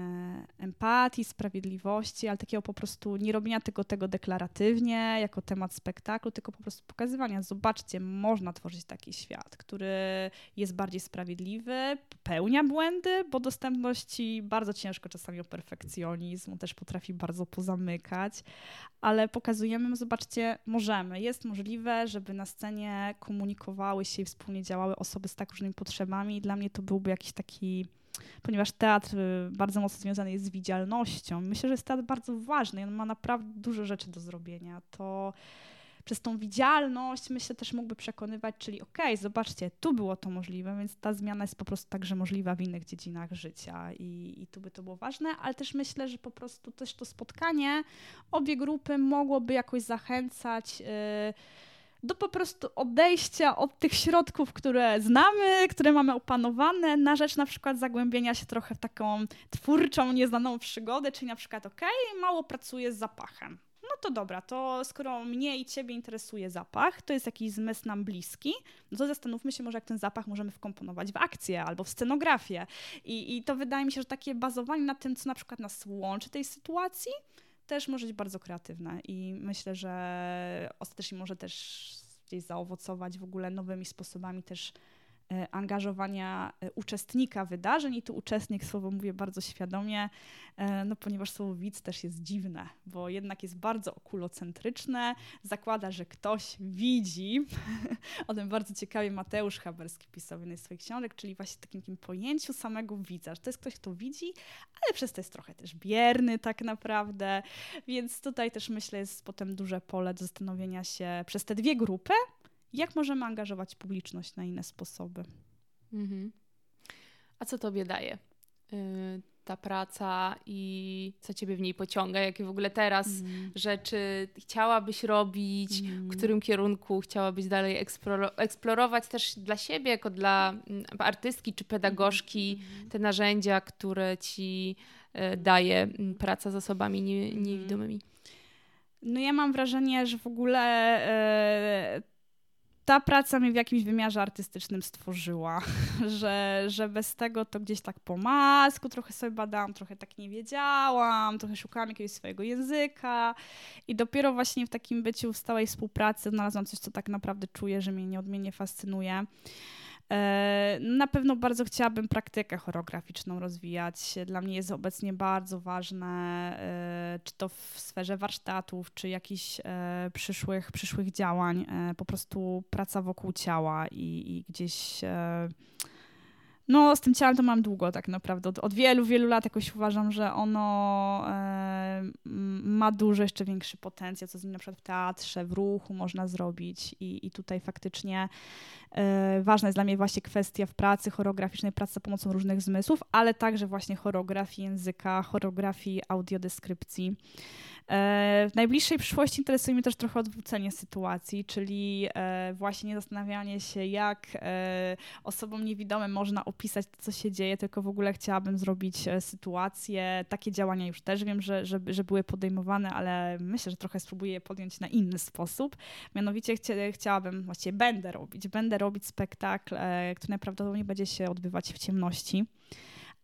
empatii, sprawiedliwości, ale takiego po prostu nie robienia tego, tego deklaratywnie, jako temat spektaklu, tylko po prostu pokazywania, zobaczcie, można tworzyć taki świat, który jest bardziej sprawiedliwy, pełnia błędy, bo dostępności bardzo ciężko czasami o perfekcjonizm, on też potrafi bardzo pozamykać, ale pokazujemy, zobaczcie, możemy, jest możliwe, żeby na scenie komunikowały się i wspólnie działały osoby z tak różnymi potrzebami dla mnie to byłby jakiś taki ponieważ teatr y, bardzo mocno związany jest z widzialnością. Myślę, że jest teatr bardzo ważny on ma naprawdę dużo rzeczy do zrobienia. To przez tą widzialność myślę też mógłby przekonywać, czyli okej, okay, zobaczcie, tu było to możliwe, więc ta zmiana jest po prostu także możliwa w innych dziedzinach życia i, i tu by to było ważne, ale też myślę, że po prostu też to spotkanie obie grupy mogłoby jakoś zachęcać. Yy, do po prostu odejścia od tych środków, które znamy, które mamy opanowane, na rzecz na przykład zagłębienia się trochę w taką twórczą, nieznaną przygodę, czyli na przykład, okej, okay, mało pracuję z zapachem. No to dobra, to skoro mnie i ciebie interesuje zapach, to jest jakiś zmysł nam bliski, no to zastanówmy się może, jak ten zapach możemy wkomponować w akcję albo w scenografię. I, I to wydaje mi się, że takie bazowanie na tym, co na przykład nas łączy tej sytuacji, też może być bardzo kreatywne i myślę, że ostatecznie może też gdzieś zaowocować w ogóle nowymi sposobami też angażowania e, uczestnika wydarzeń. I tu uczestnik słowo mówię bardzo świadomie, e, no ponieważ słowo widz też jest dziwne, bo jednak jest bardzo okulocentryczne, zakłada, że ktoś widzi. o tym bardzo ciekawie Mateusz Haberski pisał w jednej z swoich książek, czyli właśnie takim, takim pojęciu samego widza, że to jest ktoś, kto widzi, ale przez to jest trochę też bierny tak naprawdę, więc tutaj też myślę jest potem duże pole do zastanowienia się przez te dwie grupy, jak możemy angażować publiczność na inne sposoby. Mhm. A co tobie daje yy, ta praca i co ciebie w niej pociąga? Jakie w ogóle teraz mm. rzeczy chciałabyś robić? Mm. W którym kierunku chciałabyś dalej eksploro eksplorować też dla siebie, jako dla mm, artystki czy pedagogzki, mm. te narzędzia, które ci y, daje mm, praca z osobami nie, mhm. niewidomymi? No ja mam wrażenie, że w ogóle y, ta praca mnie w jakimś wymiarze artystycznym stworzyła, że, że bez tego to gdzieś tak po masku trochę sobie badałam, trochę tak nie wiedziałam, trochę szukałam jakiegoś swojego języka i dopiero właśnie w takim byciu w stałej współpracy znalazłam coś, co tak naprawdę czuję, że mnie nieodmiennie fascynuje. E, na pewno bardzo chciałabym praktykę choreograficzną rozwijać. Dla mnie jest obecnie bardzo ważne, e, czy to w sferze warsztatów, czy jakichś e, przyszłych, przyszłych działań, po prostu praca wokół ciała i, i gdzieś no, z tym ciałem to mam długo tak naprawdę. Od, od wielu, wielu lat jakoś uważam, że ono e, ma dużo jeszcze większy potencjał, co z nim na przykład w teatrze, w ruchu można zrobić i, i tutaj faktycznie e, ważna jest dla mnie właśnie kwestia w pracy choreograficznej, pracy za pomocą różnych zmysłów, ale także właśnie choreografii języka, choreografii audiodeskrypcji. E, w najbliższej przyszłości interesuje mnie też trochę odwrócenie sytuacji, czyli e, właśnie nie zastanawianie się, jak e, osobom niewidomym można opisać to, co się dzieje, tylko w ogóle chciałabym zrobić sytuację. Takie działania już też wiem, że, że, że były podejmowane, ale myślę, że trochę spróbuję je podjąć na inny sposób. Mianowicie chciałabym, właściwie będę robić, będę robić spektakl, który najprawdopodobniej będzie się odbywać w ciemności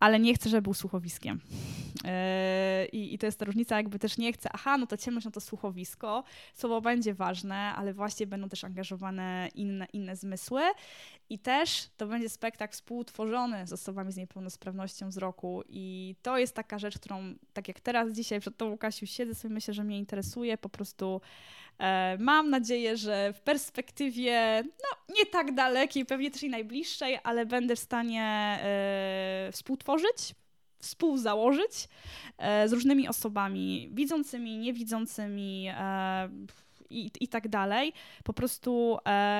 ale nie chcę, żeby był słuchowiskiem. Yy, I, I, to jest ta różnica, jakby też nie chcę, aha, no to ciemność, no to słuchowisko, słowo będzie ważne, ale właśnie będą też angażowane inne, inne zmysły. I też to będzie spektakl współtworzony z osobami z niepełnosprawnością wzroku i to jest taka rzecz, którą tak jak teraz dzisiaj przed tą Łukasiu siedzę sobie myślę, że mnie interesuje, po prostu E, mam nadzieję, że w perspektywie no, nie tak dalekiej, pewnie też i najbliższej, ale będę w stanie e, współtworzyć, współzałożyć e, z różnymi osobami widzącymi, niewidzącymi i, i tak dalej, po prostu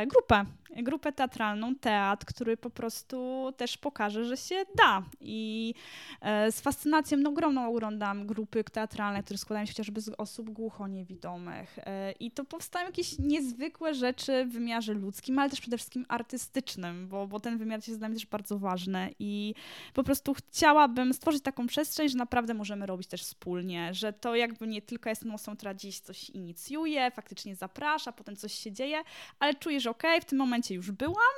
grupę grupę teatralną, teatr, który po prostu też pokaże, że się da. I e, z fascynacją no, ogromną oglądam grupy teatralne, które składają się chociażby z osób głuchoniewidomych. E, I to powstają jakieś niezwykłe rzeczy w wymiarze ludzkim, ale też przede wszystkim artystycznym, bo, bo ten wymiar jest dla mnie też bardzo ważny. I po prostu chciałabym stworzyć taką przestrzeń, że naprawdę możemy robić też wspólnie, że to jakby nie tylko jestem osobą, która dziś coś inicjuje, faktycznie zaprasza, potem coś się dzieje, ale czuję, że okej, okay, w tym momencie momencie już byłam.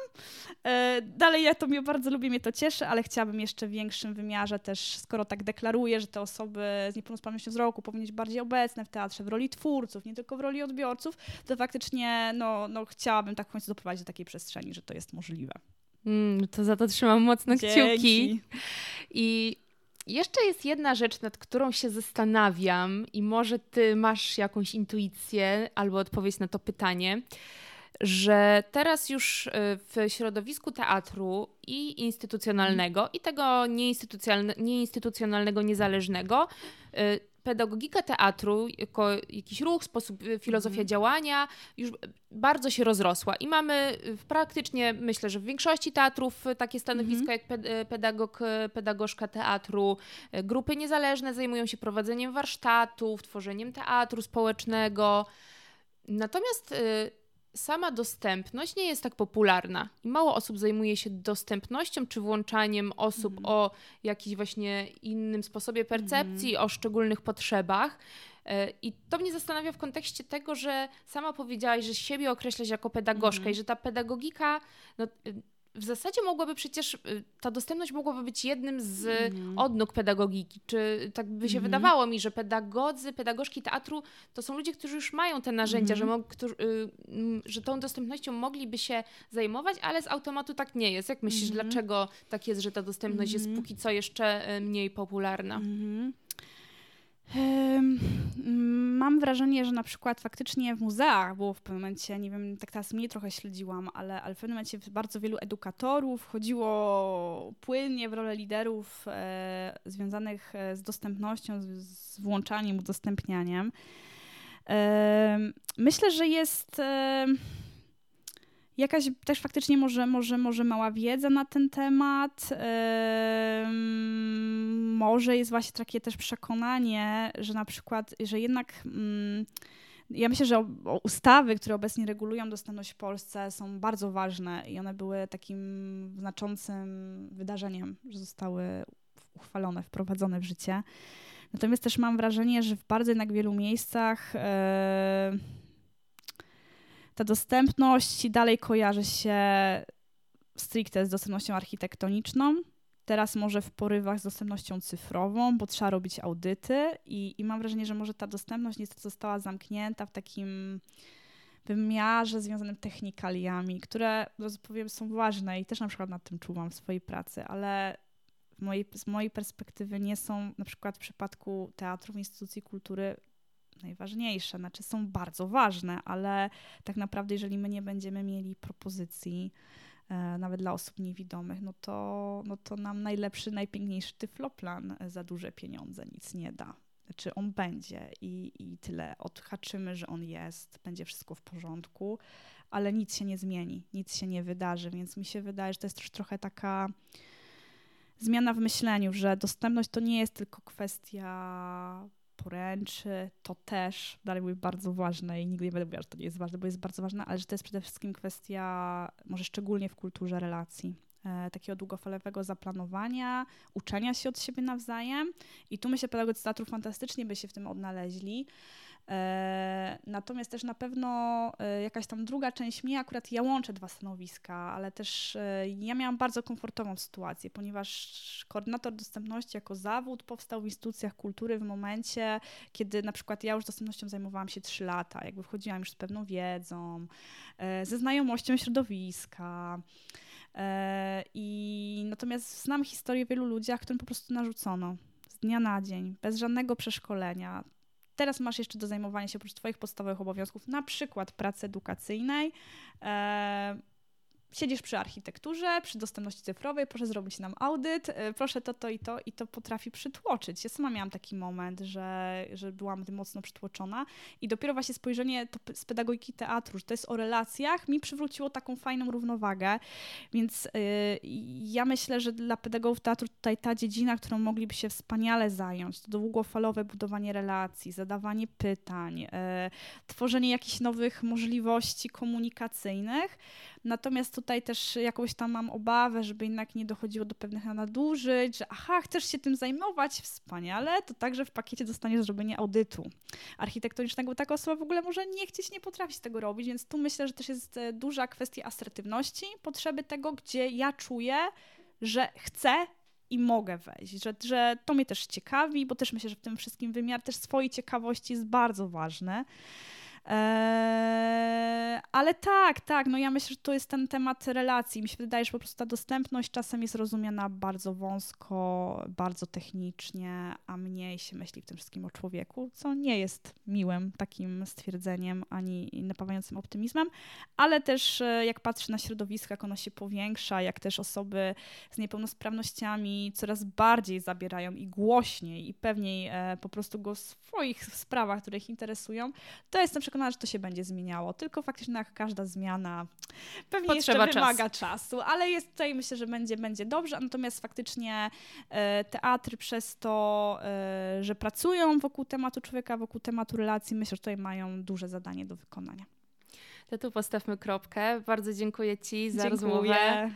E, dalej ja to mnie bardzo lubię, mnie to cieszy, ale chciałabym jeszcze w większym wymiarze też, skoro tak deklaruję, że te osoby z niepełnosprawnością wzroku powinny być bardziej obecne w teatrze, w roli twórców, nie tylko w roli odbiorców, to faktycznie no, no, chciałabym tak w końcu doprowadzić do takiej przestrzeni, że to jest możliwe. Mm, to za to trzymam mocno Dzięki. kciuki. I jeszcze jest jedna rzecz, nad którą się zastanawiam, i może ty masz jakąś intuicję albo odpowiedź na to pytanie że teraz już y, w środowisku teatru i instytucjonalnego, i tego nieinstytucjonalnego, niezależnego, y, pedagogika teatru jako jakiś ruch, sposób, y, filozofia mm. działania już bardzo się rozrosła i mamy praktycznie, myślę, że w większości teatrów takie stanowiska mm. jak pedagog, pedagogzka teatru, grupy niezależne zajmują się prowadzeniem warsztatów, tworzeniem teatru społecznego. Natomiast sama dostępność nie jest tak popularna i mało osób zajmuje się dostępnością czy włączaniem osób mm. o jakimś właśnie innym sposobie percepcji, mm. o szczególnych potrzebach. E, I to mnie zastanawia w kontekście tego, że sama powiedziałaś, że siebie określasz jako pedagogzkę mm. i że ta pedagogika no, w zasadzie mogłaby przecież, y, ta dostępność mogłaby być jednym z mm. odnóg pedagogiki. Czy tak by się mm. wydawało mi, że pedagodzy, pedagogzki teatru to są ludzie, którzy już mają te narzędzia, mm. że, mo- którzy, y, że tą dostępnością mogliby się zajmować, ale z automatu tak nie jest. Jak myślisz, mhm. dlaczego tak jest, że ta dostępność jest mhm. póki co jeszcze y, mniej popularna? Mam wrażenie, że na przykład faktycznie w muzeach było w pewnym momencie, nie wiem, tak teraz mniej trochę śledziłam, ale, ale w pewnym momencie bardzo wielu edukatorów chodziło płynnie w rolę liderów e, związanych e, z dostępnością, z, z włączaniem, udostępnianiem. E, myślę, że jest. E, jakaś też faktycznie może, może, może mała wiedza na ten temat. Może jest właśnie takie też przekonanie, że na przykład, że jednak. Yy, ja myślę, że ustawy, które obecnie regulują dostępność w Polsce są bardzo ważne i one były takim znaczącym wydarzeniem, że zostały uchwalone, wprowadzone w życie. Natomiast też mam wrażenie, że w bardzo jednak wielu miejscach yy, ta dostępność dalej kojarzy się stricte z dostępnością architektoniczną. Teraz może w porywach z dostępnością cyfrową, bo trzeba robić audyty i, i mam wrażenie, że może ta dostępność niestety została zamknięta w takim wymiarze związanym technikaliami, które, no, powiem, są ważne i też na przykład nad tym czuwam w swojej pracy, ale mojej, z mojej perspektywy nie są na przykład w przypadku teatrów, instytucji kultury najważniejsze, znaczy są bardzo ważne, ale tak naprawdę jeżeli my nie będziemy mieli propozycji, e, nawet dla osób niewidomych, no to, no to nam najlepszy, najpiękniejszy tyfloplan za duże pieniądze nic nie da. Znaczy on będzie i, i tyle odhaczymy, że on jest, będzie wszystko w porządku, ale nic się nie zmieni, nic się nie wydarzy, więc mi się wydaje, że to jest też trochę taka zmiana w myśleniu, że dostępność to nie jest tylko kwestia poręczy, to też dalej mówię bardzo ważne i nigdy nie będę mówiła, że to nie jest ważne, bo jest bardzo ważne, ale że to jest przede wszystkim kwestia, może szczególnie w kulturze relacji, e, takiego długofalowego zaplanowania, uczenia się od siebie nawzajem. I tu myślę, pedagodzy teatru fantastycznie by się w tym odnaleźli, natomiast też na pewno e, jakaś tam druga część mnie, akurat ja łączę dwa stanowiska, ale też e, ja miałam bardzo komfortową sytuację, ponieważ koordynator dostępności jako zawód powstał w instytucjach kultury w momencie, kiedy na przykład ja już dostępnością zajmowałam się trzy lata, jakby wchodziłam już z pewną wiedzą, ze znajomością środowiska. I natomiast znam historię wielu ludzi, którym po prostu narzucono z dnia na dzień, bez żadnego przeszkolenia. Teraz masz jeszcze do zajmowania się oprócz Twoich podstawowych obowiązków, na przykład pracy edukacyjnej. E, siedzisz przy architekturze, przy dostępności cyfrowej, proszę zrobić nam audyt, e, proszę to, to i to i to potrafi przytłoczyć. Ja sama miałam taki moment, że, że byłam tym mocno przytłoczona i dopiero właśnie spojrzenie z pedagogiki teatru, że to jest o relacjach, mi przywróciło taką fajną równowagę, więc yy, ja myślę, że dla pedagogów teatru tutaj ta dziedzina, którą mogliby się wspaniale zająć, to długofalowe budowanie relacji, zadawanie pytań, yy, tworzenie jakichś nowych możliwości komunikacyjnych, Natomiast tutaj też jakąś tam mam obawę, żeby jednak nie dochodziło do pewnych nadużyć, że aha, chcesz się tym zajmować, wspaniale, to także w pakiecie dostaniesz zrobienie audytu architektonicznego, bo taka osoba w ogóle może nie chcieć, nie potrafić tego robić, więc tu myślę, że też jest e, duża kwestia asertywności, potrzeby tego, gdzie ja czuję, że chcę i mogę wejść, że, że to mnie też ciekawi, bo też myślę, że w tym wszystkim wymiar też swojej ciekawości jest bardzo ważny. Eee, ale tak, tak, no ja myślę, że to jest ten temat relacji. Mi się wydaje, że po prostu ta dostępność czasem jest rozumiana bardzo wąsko, bardzo technicznie, a mniej się myśli w tym wszystkim o człowieku, co nie jest miłym takim stwierdzeniem ani napawającym optymizmem, ale też e, jak patrzę na środowisko, jak ono się powiększa, jak też osoby z niepełnosprawnościami coraz bardziej zabierają i głośniej i pewniej e, po prostu go w swoich sprawach, które ich interesują, to jestem przekonana, przekonana, że to się będzie zmieniało. Tylko faktycznie jak każda zmiana pewnie Potrzeba jeszcze wymaga czas. czasu, ale jest tutaj myślę, że będzie, będzie dobrze. Natomiast faktycznie e, teatry przez to, e, że pracują wokół tematu człowieka, wokół tematu relacji, myślę, że tutaj mają duże zadanie do wykonania. To tu postawmy kropkę. Bardzo dziękuję Ci za dziękuję. rozmowę.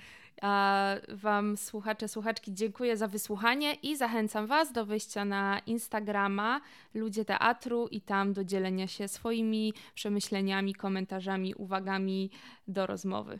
Wam, słuchacze, słuchaczki, dziękuję za wysłuchanie i zachęcam Was do wejścia na Instagrama Ludzie Teatru i tam do dzielenia się swoimi przemyśleniami, komentarzami, uwagami do rozmowy.